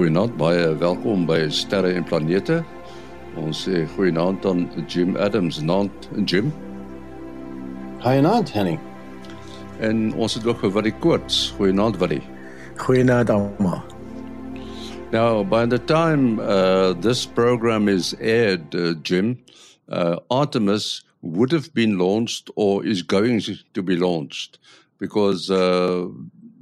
Goeienaand, baie welkom by Sterre en Planete. Ons sê goeienaand aan Jim Adams, naand Jim. Goeienaand Henny. En ons het ook vir Willie Koorts. Goeienaand Willie. Goeienaand almal. Now, by the time uh, this program is aired, uh, Jim, uh, Artemis would have been launched or is going to be launched because uh,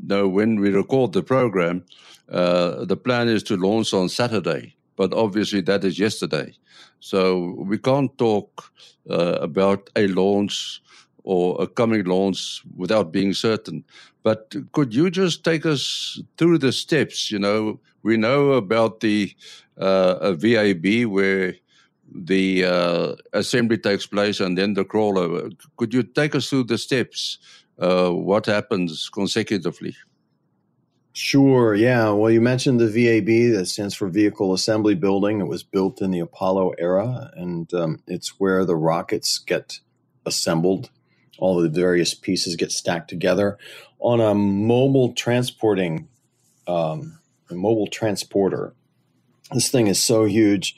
now when we record the program, uh, the plan is to launch on Saturday, but obviously that is yesterday. So we can't talk uh, about a launch or a coming launch without being certain. But could you just take us through the steps? You know, we know about the uh, VAB where the uh, assembly takes place and then the crawler. Could you take us through the steps? Uh, what happens consecutively? Sure. Yeah. Well, you mentioned the VAB, that stands for Vehicle Assembly Building. It was built in the Apollo era, and um, it's where the rockets get assembled. All the various pieces get stacked together on a mobile transporting, um, a mobile transporter. This thing is so huge.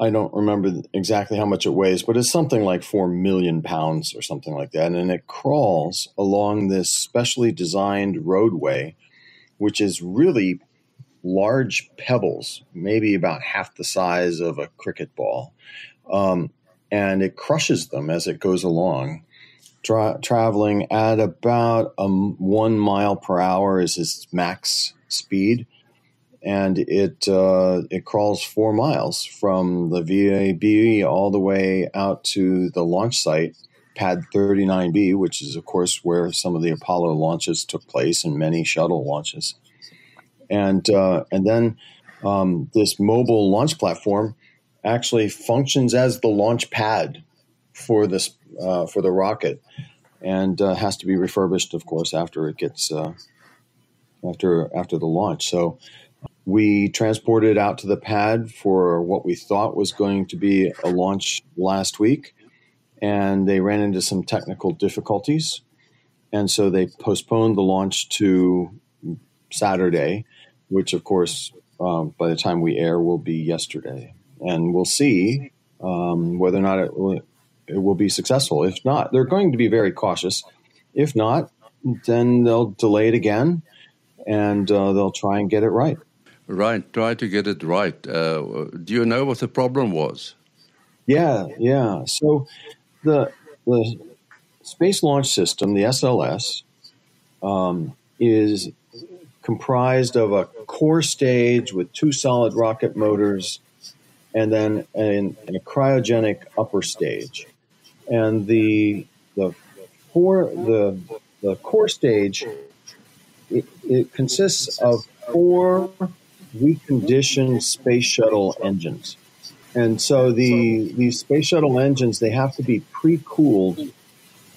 I don't remember exactly how much it weighs, but it's something like four million pounds or something like that. And it crawls along this specially designed roadway which is really large pebbles, maybe about half the size of a cricket ball. Um, and it crushes them as it goes along. Tra- traveling at about um, one mile per hour is its max speed, and it uh, it crawls four miles from the VAB all the way out to the launch site, Pad 39B, which is of course where some of the Apollo launches took place and many shuttle launches and uh, and then um, this mobile launch platform actually functions as the launch pad for this uh, for the rocket, and uh, has to be refurbished, of course, after it gets uh, after after the launch. So we transported out to the pad for what we thought was going to be a launch last week, and they ran into some technical difficulties, and so they postponed the launch to Saturday which of course, um, by the time we air, will be yesterday, and we'll see um, whether or not it will, it will be successful. If not, they're going to be very cautious. If not, then they'll delay it again, and uh, they'll try and get it right. Right, try to get it right. Uh, do you know what the problem was? Yeah, yeah. So the the Space Launch System, the SLS, um, is comprised of a core stage with two solid rocket motors and then an, a cryogenic upper stage. And the the core the the core stage it, it consists of four reconditioned space shuttle engines. And so the these space shuttle engines they have to be pre-cooled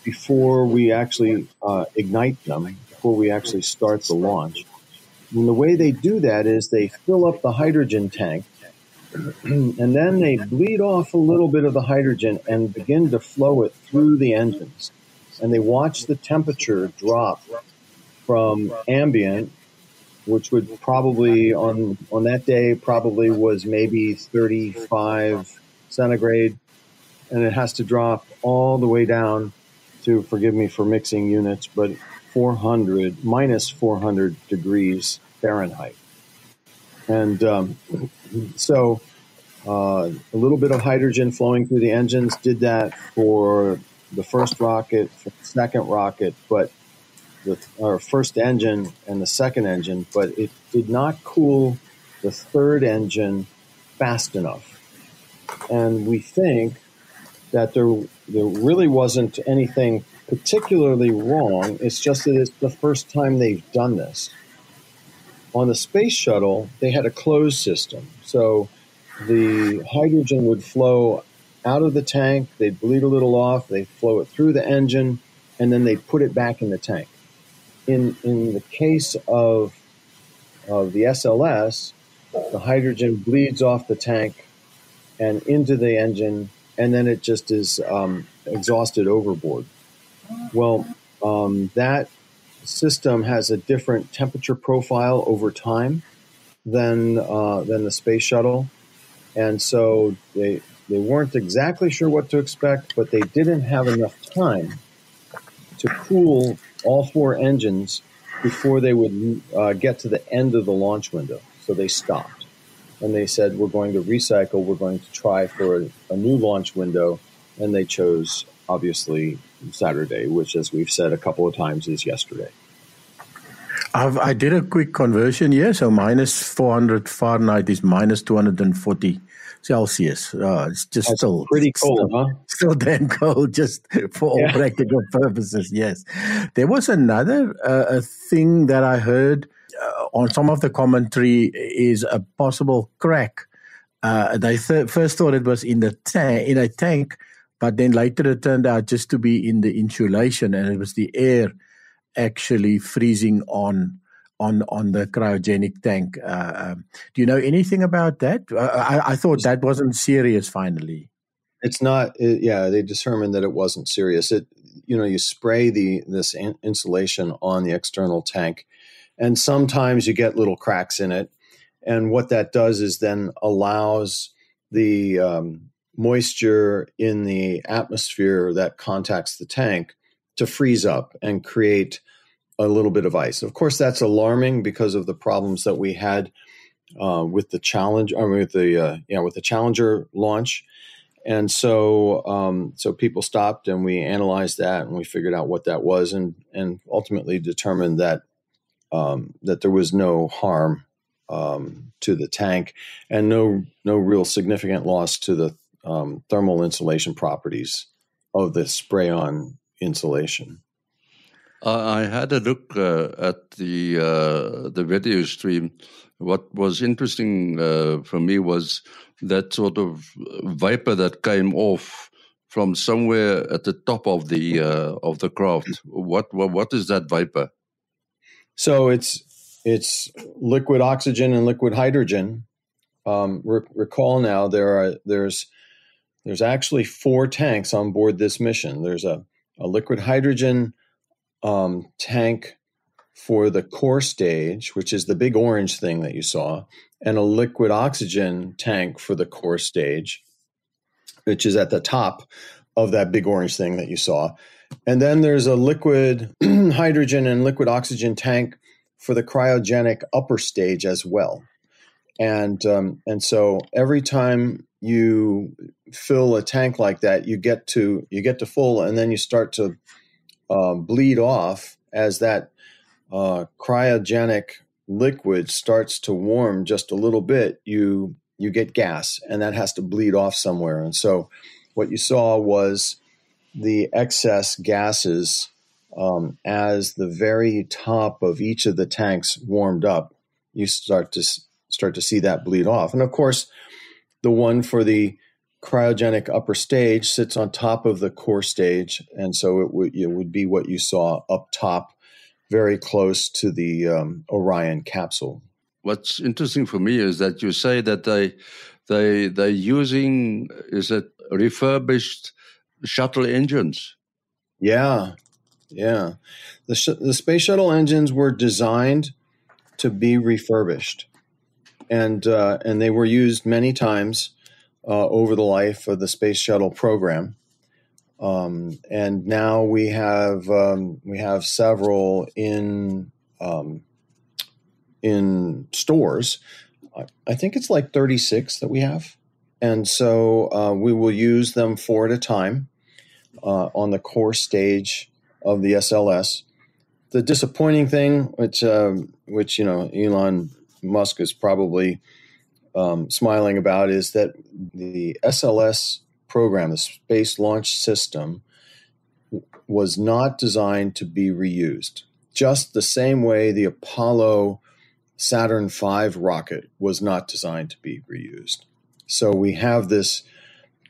before we actually uh, ignite them, before we actually start the launch. And the way they do that is they fill up the hydrogen tank and then they bleed off a little bit of the hydrogen and begin to flow it through the engines. And they watch the temperature drop from ambient, which would probably on on that day probably was maybe 35 centigrade, and it has to drop all the way down to forgive me for mixing units, but 400 minus 400 degrees Fahrenheit. And um, so uh, a little bit of hydrogen flowing through the engines did that for the first rocket, the second rocket, but the our first engine and the second engine, but it did not cool the third engine fast enough. And we think that there there really wasn't anything particularly wrong. It's just that it's the first time they've done this. On the space shuttle, they had a closed system. So the hydrogen would flow out of the tank, they'd bleed a little off, they flow it through the engine, and then they put it back in the tank. In, in the case of, of the SLS, the hydrogen bleeds off the tank and into the engine, and then it just is um, exhausted overboard. Well, um, that system has a different temperature profile over time. than uh, than the space shuttle, and so they they weren't exactly sure what to expect, but they didn't have enough time to cool all four engines before they would uh, get to the end of the launch window. So they stopped. And they said, We're going to recycle, we're going to try for a, a new launch window. And they chose, obviously, Saturday, which, as we've said a couple of times, is yesterday. I've, i did a quick conversion here. So minus 400 Fahrenheit is minus 240 Celsius. Uh, it's just That's still pretty cold, still, huh? Still damn cold, just for all Yeah. practical purposes. Yes, there was another uh, a thing that I heard uh, on some of the commentary is a possible crack. Uh, they th- first thought it was in the tank, in a tank, but then later it turned out just to be in the insulation, and it was the air actually freezing on on on the cryogenic tank. Uh, um, do you know anything about that? Uh, I, I thought that wasn't serious. Finally, It's not. It, yeah, they determined that it wasn't serious. It, you know, you spray the this in- insulation on the external tank, and sometimes you get little cracks in it. And what that does is then allows the um, moisture in the atmosphere that contacts the tank to freeze up and create a little bit of ice. Of course, that's alarming because of the problems that we had uh, with the challenge, I mean, with the uh, yeah, with the Challenger launch and so um, so people stopped and we analyzed that and we figured out what that was and and ultimately determined that um, that there was no harm um, to the tank and no no real significant loss to the um, thermal insulation properties of the spray on insulation. I had a look uh, at the uh, the video stream. What was interesting uh, for me was that sort of vapor that came off from somewhere at the top of the uh, of the craft. What, what what is that vapor? So it's it's liquid oxygen and liquid hydrogen. Um, re- recall now there are there's there's actually four tanks on board this mission. There's a, a liquid hydrogen um, tank for the core stage, which is the big orange thing that you saw, and a liquid oxygen tank for the core stage, which is at the top of that big orange thing that you saw. And then there's a liquid hydrogen and liquid oxygen tank for the cryogenic upper stage as well. And um, and so every time you fill a tank like that, you get to you get to full, and then you start to uh, bleed off as that uh, cryogenic liquid starts to warm just a little bit. You you get gas, and that has to bleed off somewhere. And so what you saw was the excess gases um, as the very top of each of the tanks warmed up. You start to start to see that bleed off, and of course, the one for the cryogenic upper stage sits on top of the core stage, and so it would it would be what you saw up top, very close to the um, Orion capsule. What's interesting for me is that you say that they they they're using is it refurbished shuttle engines. Yeah, yeah. The sh- the space shuttle engines were designed to be refurbished, and uh, and they were used many times uh, over the life of the space shuttle program. Um, and now we have um, we have several in um, in stores. I- think it's like thirty six that we have, and so uh, we will use them four at a time uh, on the core stage of the SLS. The disappointing thing, which um, which you know Elon Musk is probably um, smiling about, is that the SLS program, the Space Launch System, was not designed to be reused. Just the same way the Apollo Saturn V rocket was not designed to be reused. So we have this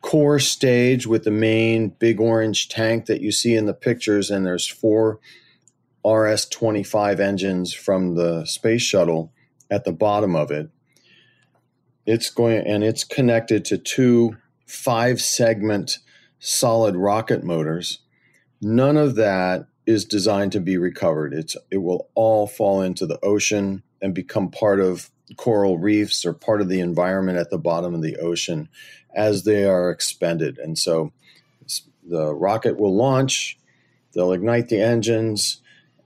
core stage with the main big orange tank that you see in the pictures, and there's four RS 25 engines from the space shuttle at the bottom of it. It's going and it's connected to two five segment solid rocket motors. None of that is designed to be recovered. It's it will all fall into the ocean and become part of coral reefs or part of the environment at the bottom of the ocean as they are expended. And so the rocket will launch, they'll ignite the engines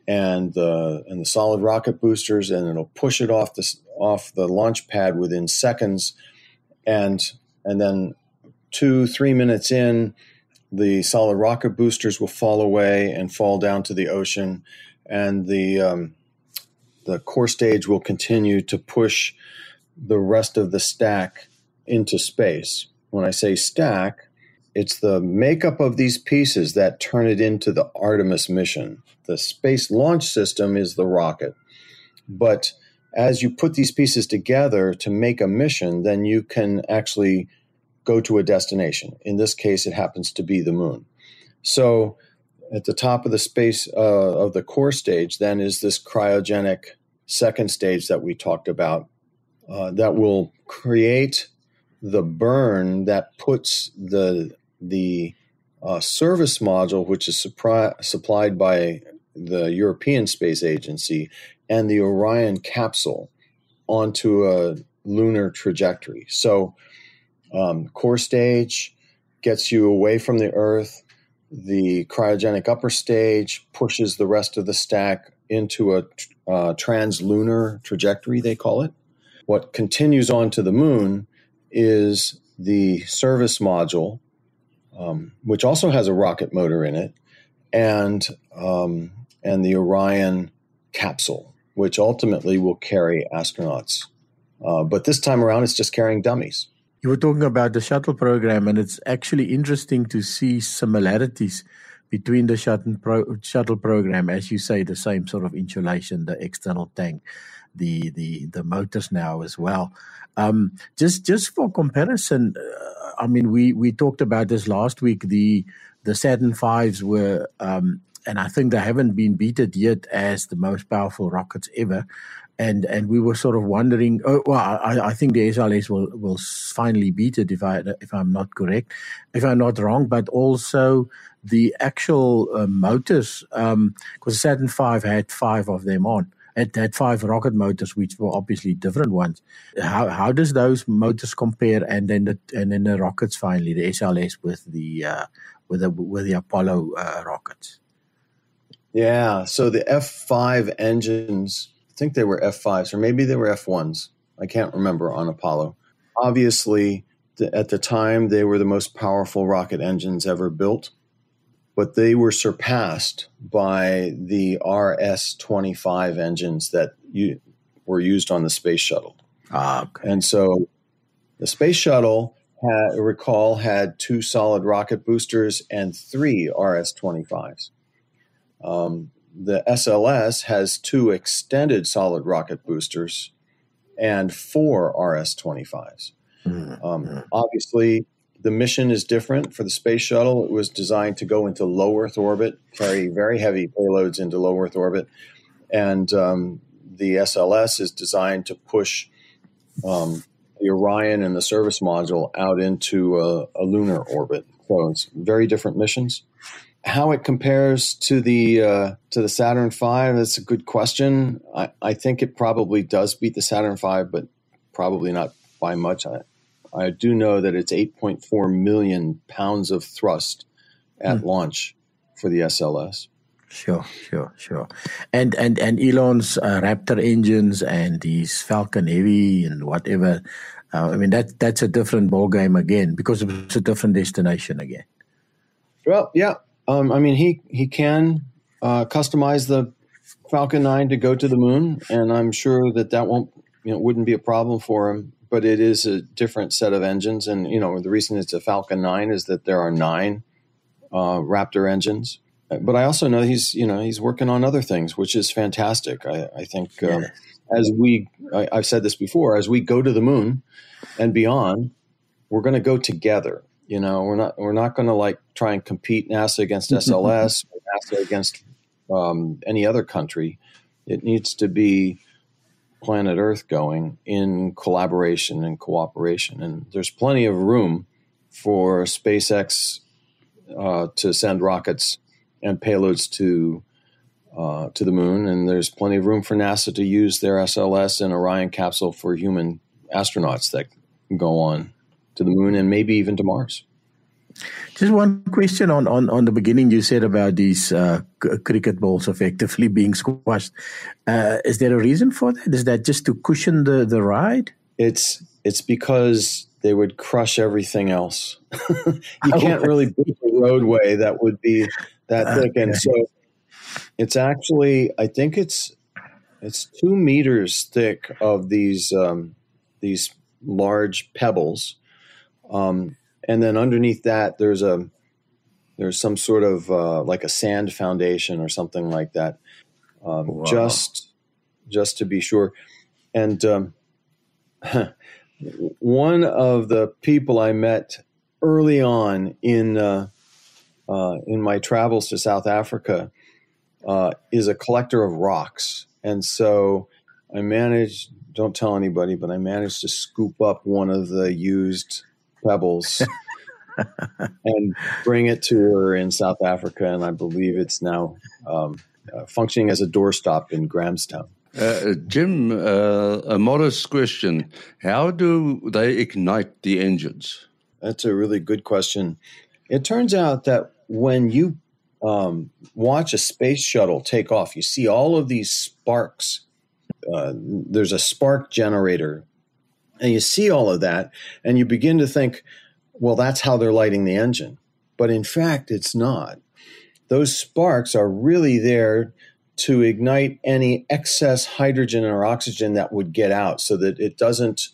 and the and the solid rocket boosters, and it'll push it off the off the launch pad within seconds, and and then two three minutes in, the solid rocket boosters will fall away and fall down to the ocean, and the um, the core stage will continue to push the rest of the stack into space. When I say stack, it's the makeup of these pieces that turn it into the Artemis mission. The space launch system is the rocket. But as you put these pieces together to make a mission, then you can actually go to a destination. In this case, it happens to be the moon. So at the top of the space uh, of the core stage, then is this cryogenic second stage that we talked about uh, that will create the burn that puts the the uh, service module, which is supplied by the European Space Agency, and the Orion capsule onto a lunar trajectory. So, um, core stage gets you away from the Earth. The cryogenic upper stage pushes the rest of the stack into a uh, translunar trajectory, they call it. What continues on to the moon is the service module, um, which also has a rocket motor in it, and um, and the Orion capsule, which ultimately will carry astronauts. Uh, but this time around, it's just carrying dummies. You were talking about the shuttle program, and it's actually interesting to see similarities between the shuttle, pro- shuttle program, as you say, the same sort of insulation, the external tank, the the the motors now as well. Um, just just for comparison, uh, I mean, we we talked about this last week. The the Saturn fives were, um, and I think they haven't been beaten yet as the most powerful rockets ever. And and we were sort of wondering. Oh, well, I, I think the SLS will will finally beat it if I if I'm not correct, if I'm not wrong. But also the actual uh, motors, because um, Saturn V had five of them on. It had five rocket motors, which were obviously different ones. How how does those motors compare? And then the and then the rockets finally, the SLS with the uh, with the with the Apollo uh, rockets. Yeah, so the F five engines, I think they were F fives, or maybe they were F ones. I can't remember on Apollo. Obviously, at the time, they were the most powerful rocket engines ever built but they were surpassed by the RS 25 engines that you, were used on the space shuttle. Ah, okay. And so the space shuttle, had, recall, had two solid rocket boosters and three RS 25s. Um, the SLS has two extended solid rocket boosters and four RS 25s. Mm-hmm. Um, obviously, the mission is different for the space shuttle. It was designed to go into low Earth orbit, carry very heavy payloads into low Earth orbit, and um, the SLS is designed to push um, the Orion and the service module out into a, a, lunar orbit. So it's very different missions. How it compares to the uh, to the Saturn V? That's a good question. I, I think it probably does beat the Saturn V, but probably not by much. I, I do know that it's 8.4 million pounds of thrust at mm. launch for the SLS. Sure, sure, sure. And and and Elon's uh, Raptor engines and these Falcon Heavy and whatever. Uh, I mean that that's a different ball game again because it's a different destination again. Well, yeah. Um, I mean, he he can uh, customize the Falcon 9 to go to the moon, and I'm sure that that won't you know wouldn't be a problem for him but it is a different set of engines. And you know, the reason it's a Falcon 9 is that there are nine uh, Raptor engines. But I also know he's you know he's working on other things, which is fantastic. I, I think um, as we I, I've said this before, as we go to the moon and beyond, we're going to go together. You know, we're not we're not going to like try and compete NASA against SLS, or NASA against um, any other country. It needs to be planet Earth going in collaboration and cooperation. And there's plenty of room for SpaceX uh, to send rockets and payloads to uh, to the moon, and there's plenty of room for NASA to use their SLS and Orion capsule for human astronauts that go on to the moon and maybe even to Mars. Just one question on, on, on the beginning. You said about these uh, c- cricket balls effectively being squashed. Uh, is there a reason for that? Is that just to cushion the, the ride? It's it's because they would crush everything else. you can't really build a roadway that would be that thick, and so it's actually I think it's it's two meters thick of these um, these large pebbles, um, and then underneath that there's a there's some sort of uh, like a sand foundation or something like that, um, wow. just just to be sure. And um, one of the people I met early on in uh, uh, in my travels to South Africa uh, is a collector of rocks. And so I managed, don't tell anybody, but I managed to scoop up one of the used pebbles and bring it to her in South Africa. And I believe it's now um, uh, functioning as a doorstop in Grahamstown. Uh, Jim, uh, a modest question. How do they ignite the engines? That's a really good question. It turns out that when you um, watch a space shuttle take off, you see all of these sparks. Uh, there's a spark generator, and you see all of that, and you begin to think, well, that's how they're lighting the engine. But in fact, it's not. Those sparks are really there to ignite any excess hydrogen or oxygen that would get out so that it doesn't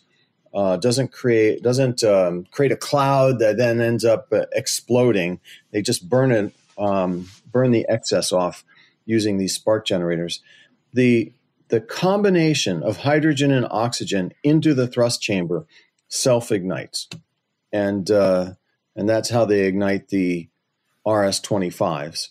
uh, doesn't create doesn't um, create a cloud that then ends up uh, exploding. They just burn it um, burn the excess off using these spark generators. The the combination of hydrogen and oxygen into the thrust chamber self ignites, and uh, and that's how they ignite the RS 25s.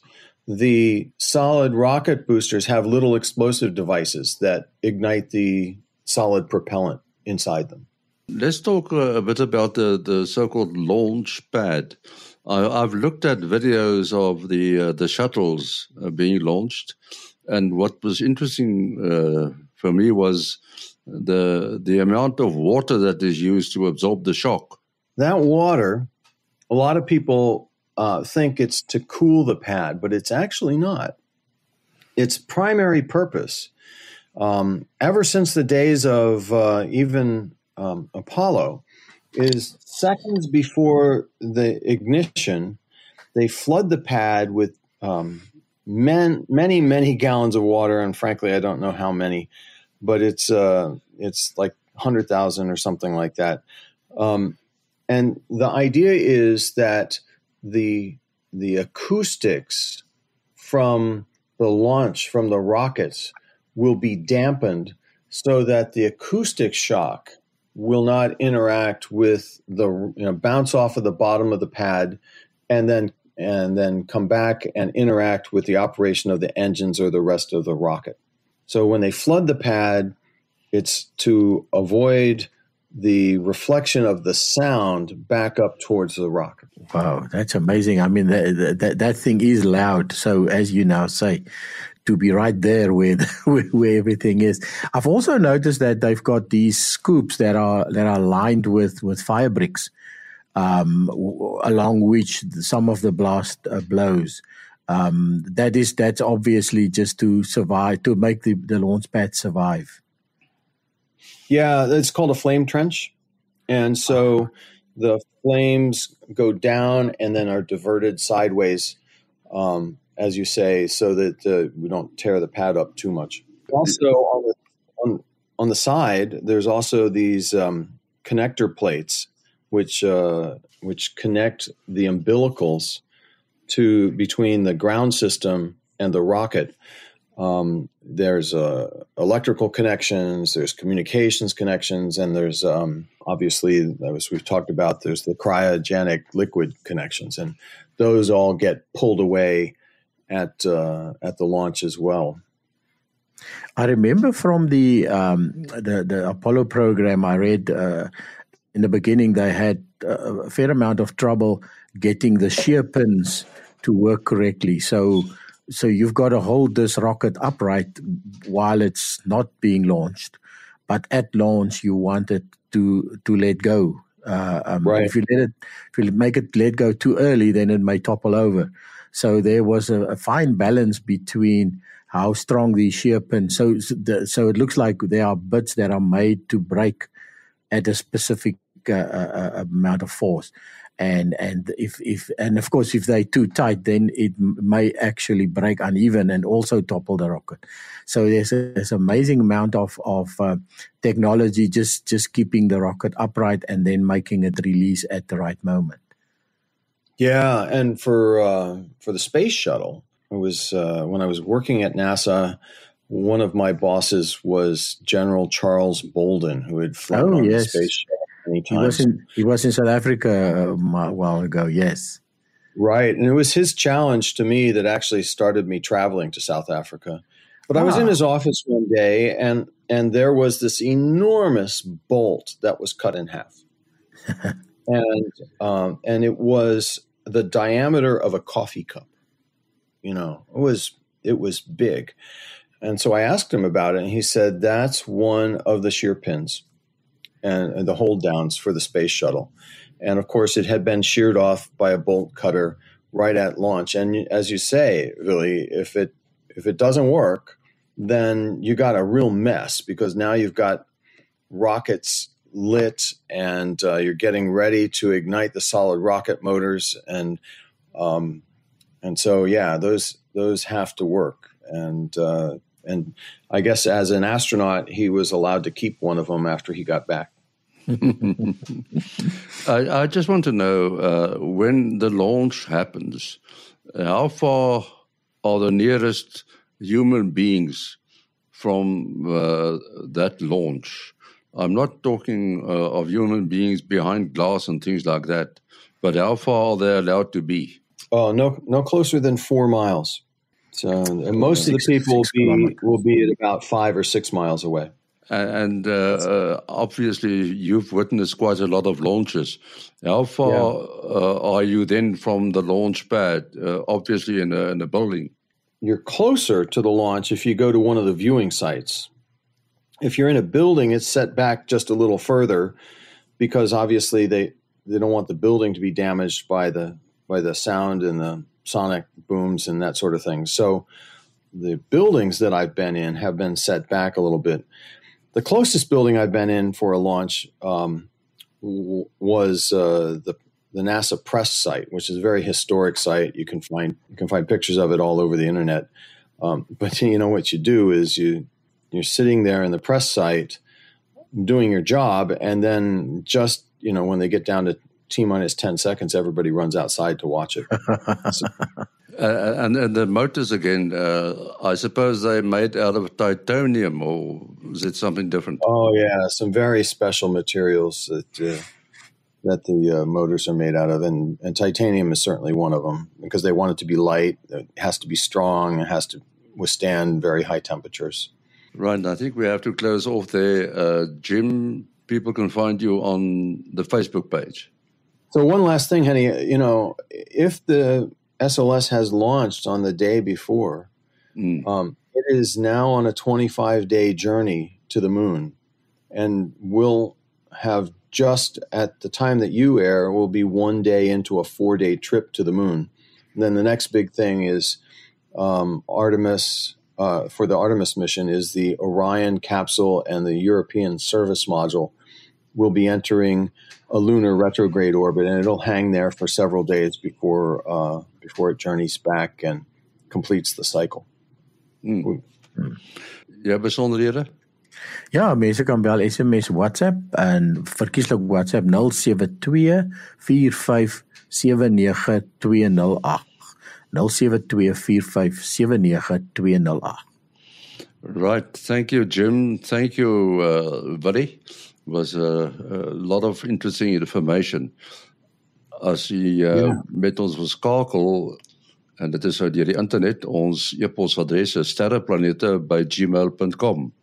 The solid rocket boosters have little explosive devices that ignite the solid propellant inside them. Let's talk a bit about the, the so called launch pad. I, have looked at videos of the uh, the shuttles uh, being launched, and what was interesting uh, for me was the the amount of water that is used to absorb the shock. That water, a lot of people uh, think it's to cool the pad, but it's actually not. Its primary purpose, um, ever since the days of uh, even um, Apollo, is seconds before the ignition, they flood the pad with um, man, many, many gallons of water, and frankly, I don't know how many, but it's uh, it's like hundred thousand or something like that. Um, and the idea is that the the acoustics from the launch from the rockets will be dampened so that the acoustic shock will not interact with the you know, bounce off of the bottom of the pad and then and then come back and interact with the operation of the engines or the rest of the rocket. So when they flood the pad, it's to avoid the reflection of the sound back up towards the rocket. Wow, that's amazing. I mean, that, that, that thing is loud. So, as you now say, to be right there where, where everything is. I've also noticed that they've got these scoops that are that are lined with with fire bricks, um, along which some of the blast uh, blows. Um, that is that's obviously just to survive to make the, the launch pad survive. Yeah, it's called a flame trench, and so uh-huh. the flames go down and then are diverted sideways. Um, as you say, so that uh, we don't tear the pad up too much. Also, on the, on, on the side, there's also these um, connector plates, which uh, which connect the umbilicals to between the ground system and the rocket. Um, there's uh, electrical connections, there's communications connections, and there's um, obviously, as we've talked about, there's the cryogenic liquid connections, and those all get pulled away at uh, at the launch as well. I remember from the um, the the Apollo program, I read uh, in the beginning they had a fair amount of trouble getting the shear pins to work correctly. So so you've got to hold this rocket upright while it's not being launched, but at launch you want it to to let go. Uh, um, right. If you let it, if you make it let go too early, then it may topple over. So there was a, a fine balance between how strong the shear pin. So the, so it looks like there are bits that are made to break at a specific uh, uh, uh amount of force. And and if if and of course if they're too tight then it may actually break uneven and also topple the rocket. So there's a there's amazing amount of of uh, technology just just keeping the rocket upright and then making it release at the right moment. Yeah and for uh, for the space shuttle it was uh, when i was working at nasa one of my bosses was General Charles Bolden, who had flown oh, on yes. the space shuttle many times. He was in, he was in South Africa um, a while ago, yes. Right. And it was his challenge to me that actually started me traveling to South Africa. But ah. I was in ah. his office one day and and there was this enormous bolt that was cut in half. and um, and it was the diameter of a coffee cup. You know, it was it was big. And so I asked him about it and he said that's one of the shear pins and, and the hold downs for the space shuttle. And of course, it had been sheared off by a bolt cutter right at launch. And as you say, really, if it if it doesn't work, then you got a real mess because now you've got rockets lit and uh, you're getting ready to ignite the solid rocket motors and um, and so yeah those those have to work and uh, and I guess as an astronaut he was allowed to keep one of them after he got back. I, I, just want to know uh, when the launch happens, how far are the nearest human beings from uh, that launch? I'm not talking uh, of human beings behind glass and things like that, but how far are they allowed to be? Oh, no, no closer than four miles. So, and most of the people will be, will be at about five or six miles away. And uh, uh, obviously, you've witnessed quite a lot of launches. How far yeah. uh, are you then from the launch pad? Uh, obviously, in a, in a building. You're closer to the launch if you go to one of the viewing sites. If you're in a building, it's set back just a little further because obviously they, they don't want the building to be damaged by the by the sound and the sonic booms and that sort of thing. So the buildings that I've been in have been set back a little bit the closest building I've been in for a launch um, w- was uh, the the NASA press site, which is a very historic site. You can find you can find pictures of it all over the internet. Um, but you know what you do is you you're sitting there in the press site doing your job, and then just you know when they get down to t minus ten seconds, everybody runs outside to watch it. so, uh, and, and the motors again, uh, I suppose they're made out of titanium, or is it something different? Oh yeah, some very special materials that uh, that the uh, motors are made out of, and, and titanium is certainly one of them because they want it to be light. It has to be strong. It has to withstand very high temperatures. Right. I think we have to close off there. Uh, Jim, people can find you on the Facebook page. So one last thing, Henny. You know, if the SLS has launched on the day before. Mm. Um, it is now on a 25 day journey to the moon and will have just at the time that you air will be one day into a four day trip to the moon. And then the next big thing is um, Artemis uh, for the Artemis mission is the Orion capsule and the European service module will be entering a lunar retrograde orbit, and it'll hang there for several days before uh, before it journeys back and completes the cycle. Mm. Mm. Ja, besonderhede? Ja, mense kan bel SMS WhatsApp en verkieslik WhatsApp 072 4579208. 072 4579208. Right, thank you Jim. Thank you uh buddy. Was a, a lot of interesting information. As jy uh, ja. met ons wil skakel en dit is nou deur die internet, ons e-posadres is sterreplanete@gmail.com.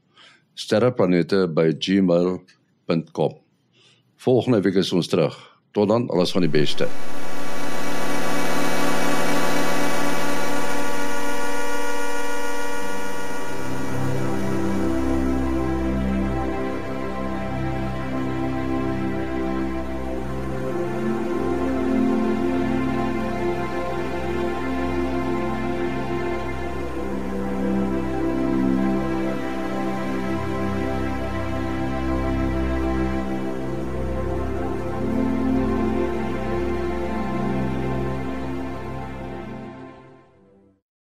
sterreplanete@gmail.com. Volgende week is ons terug. Tot dan, alles van die beste.